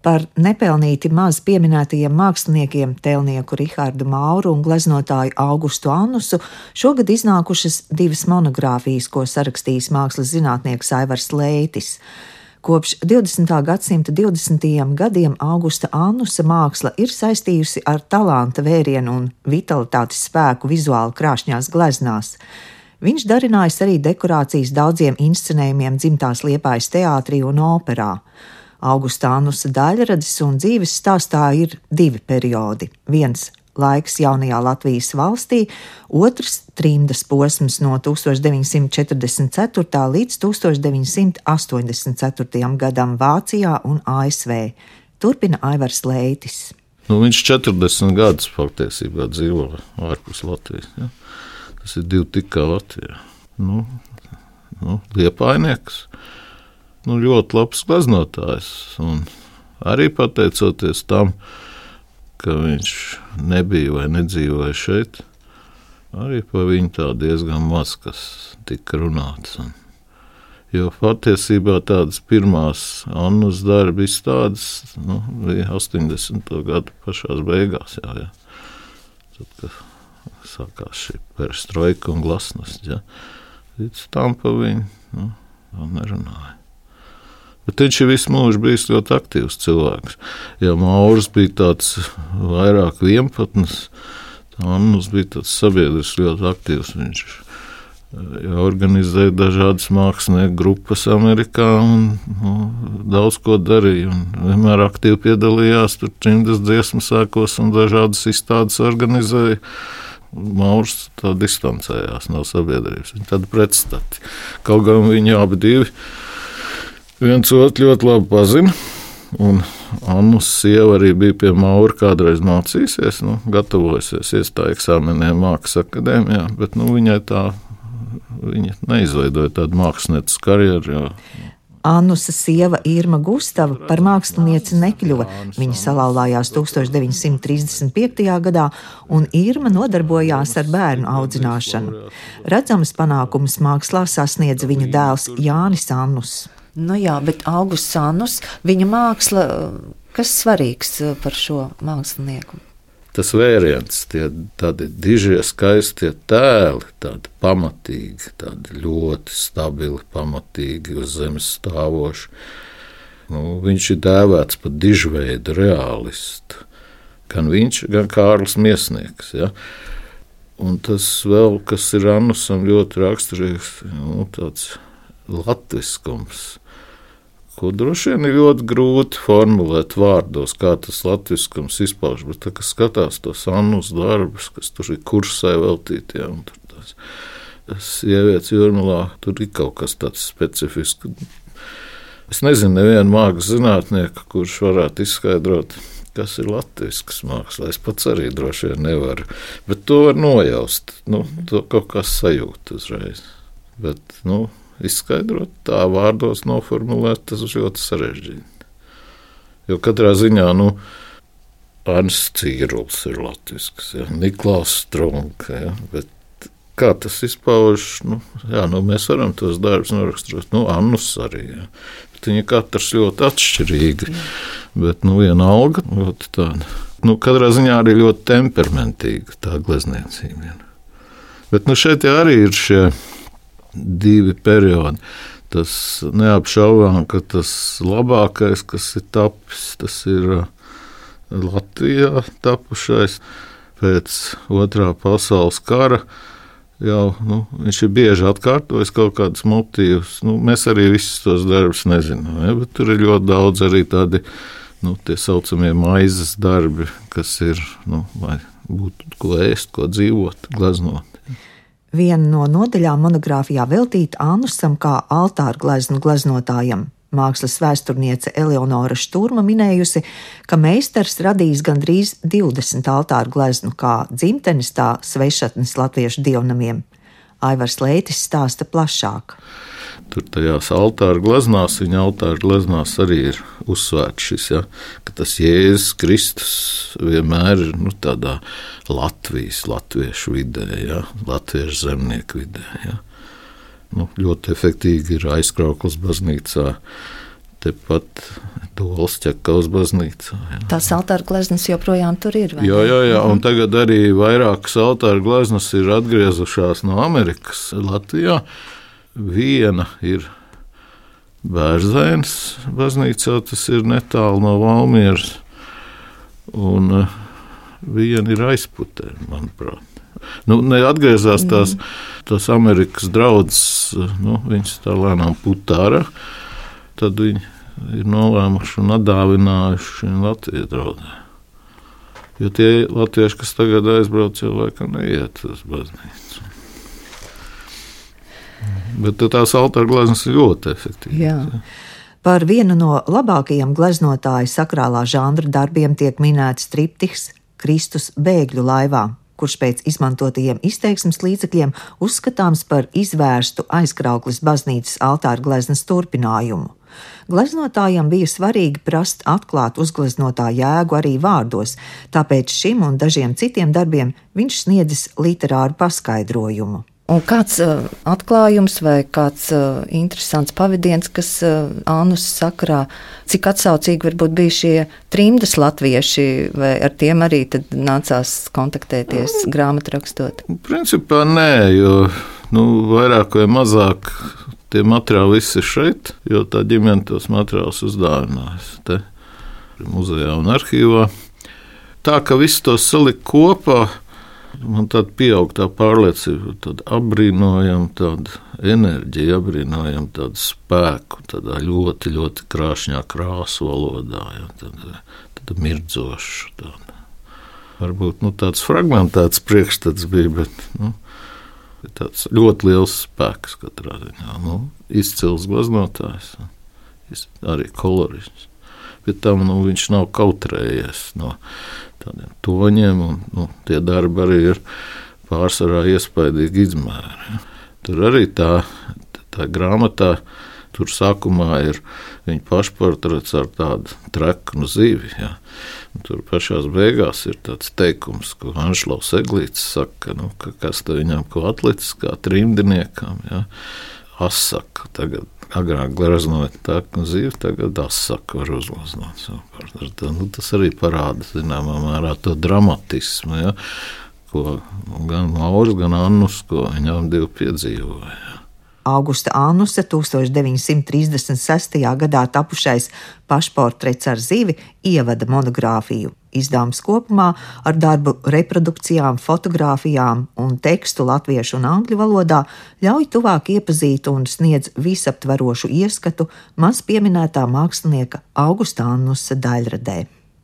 Par nepelnīti maz pieminētajiem māksliniekiem, tēlnieku Rihardu Mauru un gleznotāju Augustu Annusu, šogad iznākušas divas monogrāfijas, ko sarakstījis mākslas zinātnieks Aivars Leitis. Kopš 20. gadsimta 20. gadiem Augusta Annusa māksla ir saistījusi ar talanta vērienu un vitalitātes spēku vizuāli krāšņās gleznās. Viņš darinājis arī dekorācijas daudziem inscenējumiem dzimtās liepājas teātrī un operā. Augustānusa daļradas un dzīves stāstā ir divi periodi. Viens laiks jaunajā Latvijas valstī, otrs trimdas posms no 1944. līdz 1984. gadam Vācijā un ASV. Turpina Aivars Leitis. Nu, viņš 40 gadus patiesībā dzīvo ārpus Latvijas. Ja? Tas ir divi tikā Latvijā. Nu, nu, Liepainieks nu, ļoti labs gleznotājs. Un arī pateicoties tam, ka viņš nebija vai nedzīvoja šeit, arī par viņu tā diezgan maz kas tika runāts. Un, jo patiesībā tādas pirmās Annas darba izstādes nu, bija 80. gadu pašās beigās. Jā, jā. Tad, kad sākās šī perestroika un glasnost, ja. līdz tam pa viņu nu, nerunāja. Bet viņš ir visu mūžu bijis ļoti aktīvs cilvēks. Ja Mauris bija tāds vairāk vienpatnis, tad Annus bija tāds sabiedrisks ļoti aktīvs. Viņš ja organizēja dažādas mākslinieku grupas Amerikā un nu, daudz ko darīja. Vienmēr aktīvi piedalījās tur cimdas dziesmu sēkos un dažādas izstādes organizēja. Maurs tā distancējās no sabiedrības. Viņa tāda pretstati. Kaut gan viņi abi divi viens otru ļoti labi pazina. Un Annas sieva arī bija pie Maura kādreiz mācījusies, nu, gatavojusies iestāju eksāmeniem Mākslas akadēmijā, bet nu, viņai tā viņa neizveidoja tādu mākslinieces karjeru. Jo. Annusa sieva Irma Gustava par mākslinieci nekļuva. Viņa salauzās 1935. gadā, un Irma nodarbojās ar bērnu audzināšanu. Redzamas panākumus mākslā sasniedza viņa dēls Jānis Annus. Nu jā, bet Augusts Sānus, viņa māksla, kas svarīgs eh, par šo mākslinieku? Tas vēriens, tie tādi dižie, skaistie tēli, tādi pamatīgi, tādi ļoti stabili, pamatīgi uz zemes stāvoši. Nu, viņš ir dēvēts par dižveidu realistu. Gan viņš, gan Kārlis Miesnieks. Ja? Un tas vēl, kas ir Annusam ļoti raksturīgs, nu, tāds latviskums ko droši vien ir ļoti grūti formulēt vārdos, kā tas latviskums izpaužas. Bet, tā, kad skatās tos annus darbus, kas tur ir kursai veltīti, ja, un tur tās sievietes jūrmalā, tur ir kaut kas tāds specifisks. Es nezinu, nevienu mākslas zinātnieku, kurš varētu izskaidrot, kas ir latviešu māksla. Es pats arī droši vien nevaru, bet to var nojaust. Nu, to kaut kas sajūt uzreiz. Bet, nu, izskaidrot, tā vārdos noformulēt, tas ir ļoti sarežģīti. Jo katrā ziņā, nu, Arnsts Cīrulis ir latviešu, ja, Niklaus Strunke, ja, bet kā tas izpaužas, nu, jā, nu, mēs varam tos darbus noraksturot, nu, Annus arī, ja. bet viņi katrs ļoti atšķirīgi, bet, nu, vienalga, ļoti tāda, nu, katrā ziņā arī ļoti temperamentīga tā glezniecība. Ja. Bet, nu, šeit arī ir šie divi periodi. Tas neapšaubām, ka tas labākais, kas ir tapis, tas ir uh, Latvijā tapušais pēc otrā pasaules kara. Jau, nu, viņš ir bieži atkārtojis kaut kādus motīvus. Nu, mēs arī visus tos darbus nezinām, ja, bet tur ir ļoti daudz arī tādi nu, tā saucamie maizes darbi, kas ir, nu, lai būtu ko ēst, ko dzīvot, gleznot. Viena no nodaļām monogrāfijā veltīta Annusam kā altāra gleznu gleznotājam. Mākslas vēsturniece Eleonora Šturma minējusi, ka meistars radījis gandrīz 20 altāru gleznu kā dzimtenes, tā svešatnes latviešu dievnamiem. Aivars Leitis stāsta plašāk. Tur tajās altāra gleznās, viņa altāra gleznās arī ir uzsvērts šis, ja, ka tas Jēzus Kristus vienmēr ir nu, tādā Latvijas, latviešu vidē, ja, latviešu zemnieku vidē. Ja. Nu, ļoti efektīvi ir aizkrauklis baznīcā. tepat Dolas ķekavas baznīcā. Jā. Tās altāra gleznas joprojām tur ir. Jā, jā, jā, un tagad arī vairākas altāra gleznas ir atgriezušās no Amerikas Latvijā. Viena ir Bērzēns baznīcā, tas ir netālu no Valmieras, un eh, viena ir aizputē, manuprāt. Nu, neatgriezās tās, tās Amerikas draudzes, nu, viņas tā lēnām putā ārā. Tad viņi ir nolēmuši un atdāvinājuši Latvijas draugiem. Jo tie latvieši, kas tagad aizbrauc, jau laikam neiet uz baznīcu. Bet tās ir ļoti efektīvas. Jā. Par vienu no labākajiem gleznotāja sakrālā žanra darbiem tiek minēts triptiks Kristus bēgļu laivā, kurš pēc izmantotajiem izteiksmes līdzekļiem uzskatāms par izvērstu aizkrauklis baznīcas altāra gleznas turpinājumu. Gleznotājam bija svarīgi prast atklāt uzgleznotā jēgu arī vārdos, tāpēc šim un dažiem citiem darbiem viņš sniedzis literāru paskaidrojumu. Un kāds uh, atklājums vai kāds uh, interesants pavadiens, kas uh, Ānus sakrā, cik atsaucīgi varbūt bija šie trimdas latvieši, vai ar tiem arī tad nācās kontaktēties grāmatrakstot? Principā nē, jo nu, vairāk vai mazāk tie materiāli viss ir šeit, jo tā ģimene tos materiālus uzdāvinājusi te muzejā un arhīvā. Tā ka viss to salikt kopā, man tāda pieaug tā pārliecība, tāda apbrīnojama tāda enerģija, apbrīnojama tāda spēku, tādā ļoti, ļoti krāšņā krāsu valodā, ja, tāda, tāda mirdzoša. Tāda. Varbūt nu, tāds fragmentēts priekšstats bija, bet nu, tāds ļoti liels spēks katrā ziņā. Nu, izcils glaznotājs, arī kolorists. Bet tam nu, viņš nav kautrējies no tādiem toņiem, un nu, tie darbi arī ir pārsvarā iespaidīgi izmēri. Tur arī tā, tā grāmatā. Tur sākumā ir viņa pašportrets ar tādu treknu zivi. Ja. Tur pašā beigās ir tāds teikums, ko Anšlaus Eglīts saka, nu, ka kas te viņam ko atlicis, kā trimdiniekam. Ja. Asaka tagad agrāk gleznoja treknu zivi, tagad asaka var uzgleznot. Nu, tas arī parāda, zināmā mērā, to dramatismu. Ja ko gan Mauris, gan Annus, ko viņām divi piedzīvoja. Augusta Annusa 1936. gadā tapušais pašportrets ar zivi ievada monogrāfiju. Izdevums kopumā ar darbu reprodukcijām, fotografijām un tekstu latviešu un angļu valodā ļauj tuvāk iepazīt un sniedz visaptverošu ieskatu maz pieminētā mākslinieka Augusta Annusa daļradē.